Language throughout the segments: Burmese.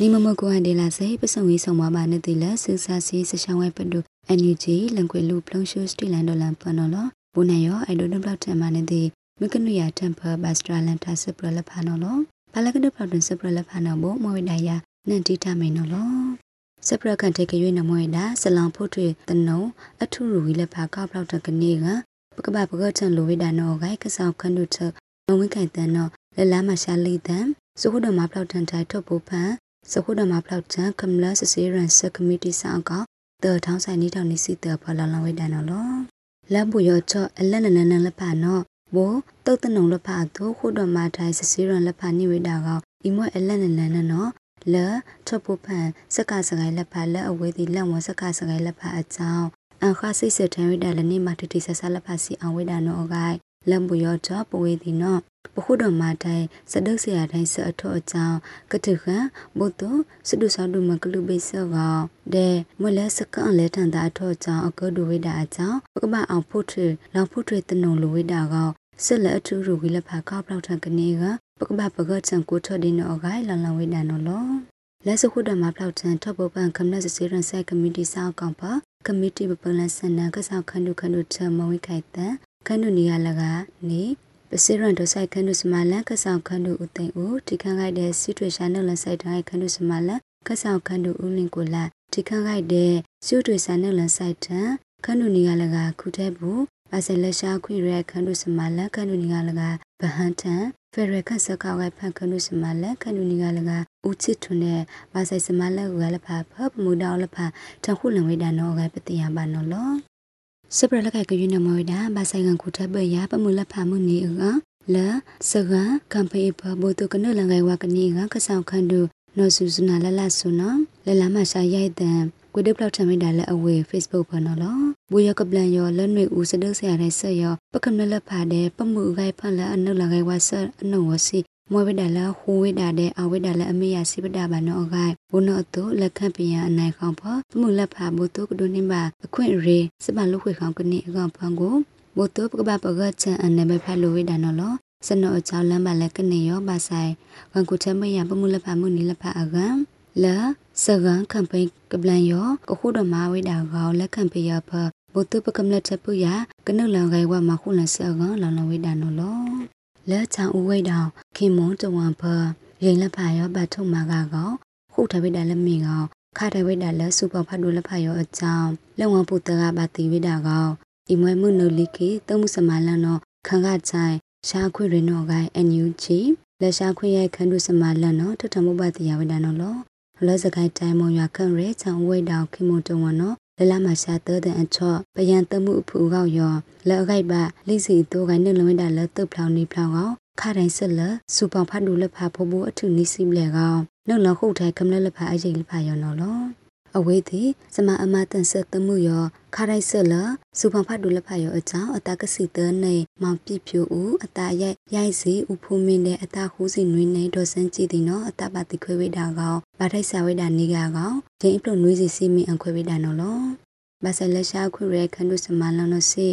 နိမမကိုဟန်ဒေလာစေပစုံဝေးဆောင်ပါပါနေတိလစစစီစရှောင်းဝဲပဒုအန်ယူဂျီလန်ကွေလူပလုံရှိုစတီလန်ဒေါ်လန်ပနော်လဘူနေယောအိုင်ဒိုဒဘလောက်တမနေတိမကနုယာတမ်ပါဘတ်စထရာလန်တာစပရလဖာနော်လဘာလကဒပလောက်တစပရလဖာနော်ဘောမဝိဒယာနန်တီတာမိန်နော်လစပရကန်တေကရွေးနမွေတာဆလောင်ဖို့ထွေတနုံအထုရူဝီလက်ဖာကောက်လောက်တကနေကပကပပကချန်လိုဝိဒါနော်ဂိုင်ကဆောက်ခန္ဒုထမဝိခိုင်တန်နော်လလမရှာလီတန်စခုဒမဖလောက်တန်တိုင်ထုတ်ဖို့ဖန် စခုဒမဖလောက်တန်ကမလစစီရန်ဆကမတီဆောင်ကောတောထောင်းဆိုင်နီထောင်းနီစီတဖလာလဝိဒါနော်လောလဘူယောချအလက်နနနလဖာနော်ဘောတုတ်တနုံလဖာတို့ခုဒမထိုင်စစီရန်လဖာနိဝိဒါကောအီမွအလက်နနနနော်လဲထပ်ဖို့ဖန်စက်ကစကိုင်းလက်ဖာလက်အဝေးဒီလက်ဝစက်ကစကိုင်းလက်ဖာအကြောင်းအခါစိတ်စထန်ဝိဒါလနေမထတိဆဆလက်ဖာစီအောင်ဝိဒါနော်အဂိုင် လမ်ဘူယောချပဝေဒီနော်ပခုတော်မာတိုင်စဒုဆရာတိုင်းဆအထောအကြောင်းကတုခဘုတုစဒုဆောင်ဒုမကလူပိစောကဒေမလဲစကန်လဲထန်တာအထောအကြောင်းအကောဒုဝိဒါအကြောင်းပကပအောင်ဖို့ထွေလောင်ဖို့ထွေတနုံလူဝိဒါကဆက်လက်အထူးရူဝိလဖာကောက်လောက်ထကနေကပကပပကချန်ကိုထော်ဒီနောဂိုင်လန်လဝိဒါနော်လောလက်စခုဒမှာဖောက်ချန်ထပ်ပပန်ကမ္နစစီရန်ဆိုင်ကမတီဆောက်ကောင်ပါကမတီပပလန်စနကဆောက်ခန္ဓုခန္ဓုချမဝိခိုက်တန် ခန္ဓုနီရလကနေပစိရန်ဒိုဆိုင်ခန္ဓုစမလန်ကဆောက်ခန္ဓုဥသိမ့်ဦးဒီခန့်ခိုက်တဲ့စီထွေရှာနလန်ဆိုင်တိုင်းခန္ဓုစမလန်ကဆောက်ခန္ဓုဥလင်ကိုလာဒီခန့်ခိုက်တဲ့စီထွေရှာနလန်ဆိုင်တန်ခန္ဓုနီရလကခုတဲ့ဘူးအစလက်ရှာခွေရခန္ဓုစမလန်ခန္ဓုနီရလကဗဟန်တန်ဖရခဆကောက်ဖန်ခန္ဓုစမလန်ခန္ဓုနီရလကဦးချစ်ထွန်းတဲ့ဘာဆိုင်စမလန်ကလည်းဖဖပမှုတော်လည်းဖတခုလံဝိဒါနောကပတိယဘာနောလော စပရလကကယူနမဝိဒါဘာဆိုင်ကန်ခုထဘရပမှုလဖမှုနေကလစကကမ်ပေပဘုတုကနလငယ်ဝကနေကကဆောင်ခန္ဓုနော်ဆူစနာလလဆုနလလမရှာရိုက်တဲ့ကွေဒပလောက်ထမိတာလက်အဝေ Facebook ပေါ်နော်လောဘူရကပလန်ရောလက်နွေဦးစဒုဆရာတဲ့ဆက်ရောပကမလလက်ဖာတဲ့ပမှုဂိုက်ဖန်လက်အနုလငယ်ဝဆအနုဝစီ မွေဝိဒါလာဟူဝိဒါတဲ့အဝိဒါလာအမေယစိပဒါဘာနောအဂိုင်ဘုနောတုလက်ခန့်ပယအနိုင်ခေါပပမှုလက်ဖာဘုတုကဒုန်နိမအခွင့်ရေစပလုခွေခေါကနေအကောင်ဖန်ကိုဘုတုပကပပကချန်အနေဘဖလိုဝိဒါနော်လောစနောအချောင်းလမ်းပါလက်ကနေရောပါဆိုင်ဝန်ကုချမယပမှုလက်ဖာမှုနီလက်ဖာအကံလာစကန်ကမ်ပိန်းကပလန်ယောကခုဒမဝိဒါကောလက်ခံပယဖဘုတုပကမလက်ချက်ပူရကနုလန်ဂိုင်ဝမခုလဆကန်လောင်လဝိဒါနော်လော လက်ချောင်းဦးဝိတောင်ခင်မွန်တဝန်ဖရင်လက်ဖာရောပတ်ထုံမာကကောခုထဝိဒါလက်မီကောခါထဝိဒါလက်စုပဖတ်ဒူလက်ဖာရောအကြောင်းလက်ဝံပုတကပါတိဝိဒါကောဤမွဲမှုနုလိကေသုံးမှုစမလန်နောခံကချိုင်ရှာခွေရနောဂိုင်အန်ယူချီလက်ရှာခွေရဲ့ခန္ဓုစမလန်နောထထမှုပတိယဝိဒါနောလောလောစကိုင်တိုင်မွန်ရွာခန့်ရဲချောင်းဝိတောင်ခင်မွန်တဝန်နော လလမရှာတတဲ့အချော့ပယံတမှုအဖူကောက်ရောလက်အခိုက်ပါလိစီတိုးကိုင်းနှလုံးဝိတာလက်တုပ်ဖောင်နေဖောင်ကောခါတိုင်းဆက်လက်စူပောင်ဖတ်ဒူလက်ဖာဖိုးဖို့အထုနိစီမလဲကောင်နှုတ်လခုတ်ထိုင်ကမလလက်ဖာအရေးလက်ဖာရောနော်လော အဝေးသည်စမအမတန်ဆက်သမှုရောခါတိုင်းဆက်လစူပောင်ဖတ်ဒူလက်ဖာရောအကြောင်းအတာကစီတနေမောင်ပြဖြူဦးအတာရိုက်ရိုက်စီဥဖူမင်းတဲ့အတာခူးစီနွေးနေဒေါ်စန်းကြည့်သည်နော်အတာပါတိခွေဝိတာကောင်ဗာထိုက်စာဝိတာနေကကောင်ဂျင်းအပလို့နွေးစီစီမင်းအခွေဝိတာနော်လောဘာဆလက်ရှာခွေရဲခန္ဓုစမလန်နစီ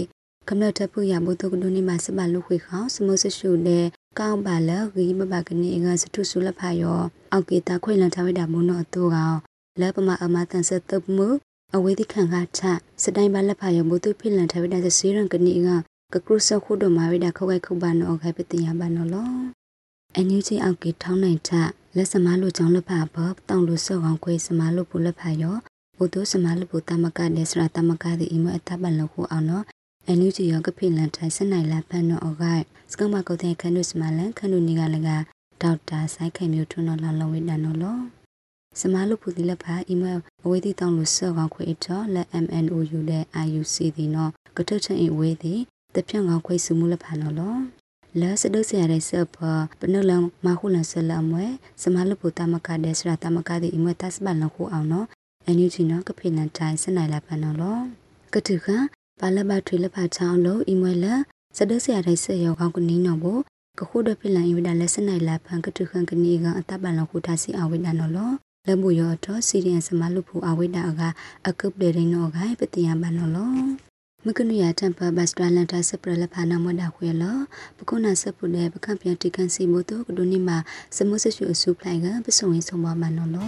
ကမ္လထဖူရဘုတုကဒုနိမစပလုခွေခေါစမုစရှုတဲ့ကောင်းပါလဂီမဘကနေငါစထုဆုလဖာယောအောက်ကေတာခွေလန်ထဝိတာမုနောတူကောင် လက်ပမအမတန်စတပ်မှုအဝေဒီခံကချစတိုင်းပါလက်ဖာယောဘုတုဖိလန်ထဝိတာစီရန်ကနေငါကကရုစခုဒမဝိတာခောက်ခိုက်ခုပါနောခိုက်ပတိယပါနောလောအန်ယူချီအောက်ကေထောင်းနိုင်ထလက်စမလို့ကြောင်းလက်ဖာဘောတောင်းလို့စော့ကောင်ခွေစမလို့ပူလက်ဖာယောဘုဒ္ဓစမလပုတမကဒေစရတမကဒီအမအတပလခုအောင်နော်အနုချီယောကဖိလန်ထိုင်စနိုင်လာဖန်နော်အဂိုက်စကမကုတ်တဲ့ခန္ဓုစမလန်ခန္ဓုနေကလည်းကဒေါက်တာဆိုင်ခိုင်မျိုးထွန်းတော်လာလဝိဒန်နော်လော စမလုပုတိလက်ဖာအီမေးအဝေးတီတောင်းလို့စောကောင်ခွေအတော်လက် MNOU တဲ့ IUC ဒီနော်ကထုချင်အဝေးတီတပြန့်ကောင်ခွေစုမှုလက်ဖာနော်လောလဲစဒုစရတဲ့ဆပ်ပနလမခုလဆလမွဲစမလုပုတမကတဲ့စရတမကဒီအမတတ်စပလခုအောင်နော်အန်ယူဂျီနော်ကဖိနန်တိုင်းစနိုင်လာပန်နော်လောကတုခပါလဘထွေလဖချောင်းလို့အီမွေလစဒဆရာတိုင်းဆက်ရောက်ကောင်းကနင်းနော်ဘောကခုဒဖိလန်ယဝဒလက်စနိုင်လာပန်ကတုခန်ကနီကအတပန်လခုတာစီအဝိဒနော်လော လမှုရောတော့စီရီယန်စမလူဖူအဝိဒါကအကုပ်ဒေရင်နော်ကပတိယပန်နော်လောမကနုရတမ်ပါဘတ်စထရလန်တာစပရလဖာနာမဒါခွေလပကုနာစပုတဲ့ပကံပြန်တိကန်စီမို့တော့ကဒိုနီမှာစမုဆဆူအဆူပလိုင်ကပစုံရင်ဆုံးမမနော်လော